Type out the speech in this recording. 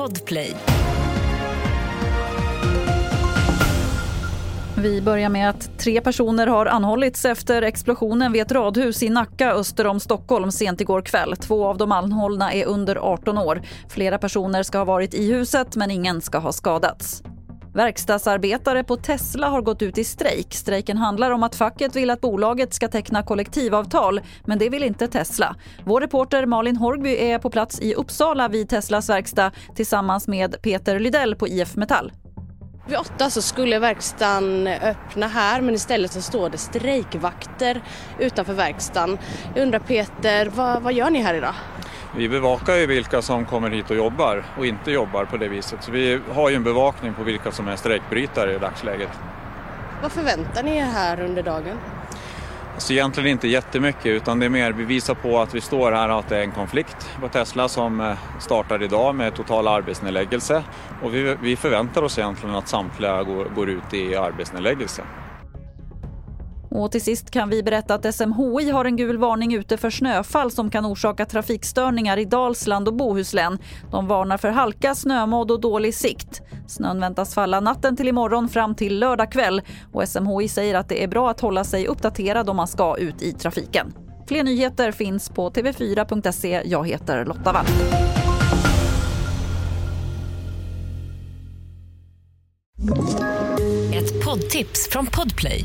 Podplay. Vi börjar med att tre personer har anhållits efter explosionen vid ett radhus i Nacka öster om Stockholm sent igår kväll. Två av de anhållna är under 18 år. Flera personer ska ha varit i huset men ingen ska ha skadats. Verkstadsarbetare på Tesla har gått ut i strejk. Strejken handlar om att facket vill att bolaget ska teckna kollektivavtal, men det vill inte Tesla. Vår reporter Malin Horgby är på plats i Uppsala vid Teslas verkstad tillsammans med Peter Lydell på IF Metall. Vid åtta så skulle verkstaden öppna här men istället så står det strejkvakter utanför verkstaden. Jag undrar Peter, vad, vad gör ni här idag? Vi bevakar ju vilka som kommer hit och jobbar och inte jobbar på det viset. Så vi har ju en bevakning på vilka som är strejkbrytare i dagsläget. Vad förväntar ni er här under dagen? Så egentligen inte jättemycket utan det är mer vi visar på att vi står här och att det är en konflikt på Tesla som eh, startar idag med total arbetsnedläggelse. Och vi, vi förväntar oss egentligen att samtliga går, går ut i arbetsnedläggelse. Och till sist kan vi berätta att SMHI har en gul varning ute för snöfall som kan orsaka trafikstörningar i Dalsland och Bohuslän. De varnar för halka, snömodd och dålig sikt. Snön väntas falla natten till imorgon fram till lördag kväll och SMHI säger att det är bra att hålla sig uppdaterad om man ska ut i trafiken. Fler nyheter finns på tv4.se. Jag heter Lotta Wall. Ett poddtips från Podplay.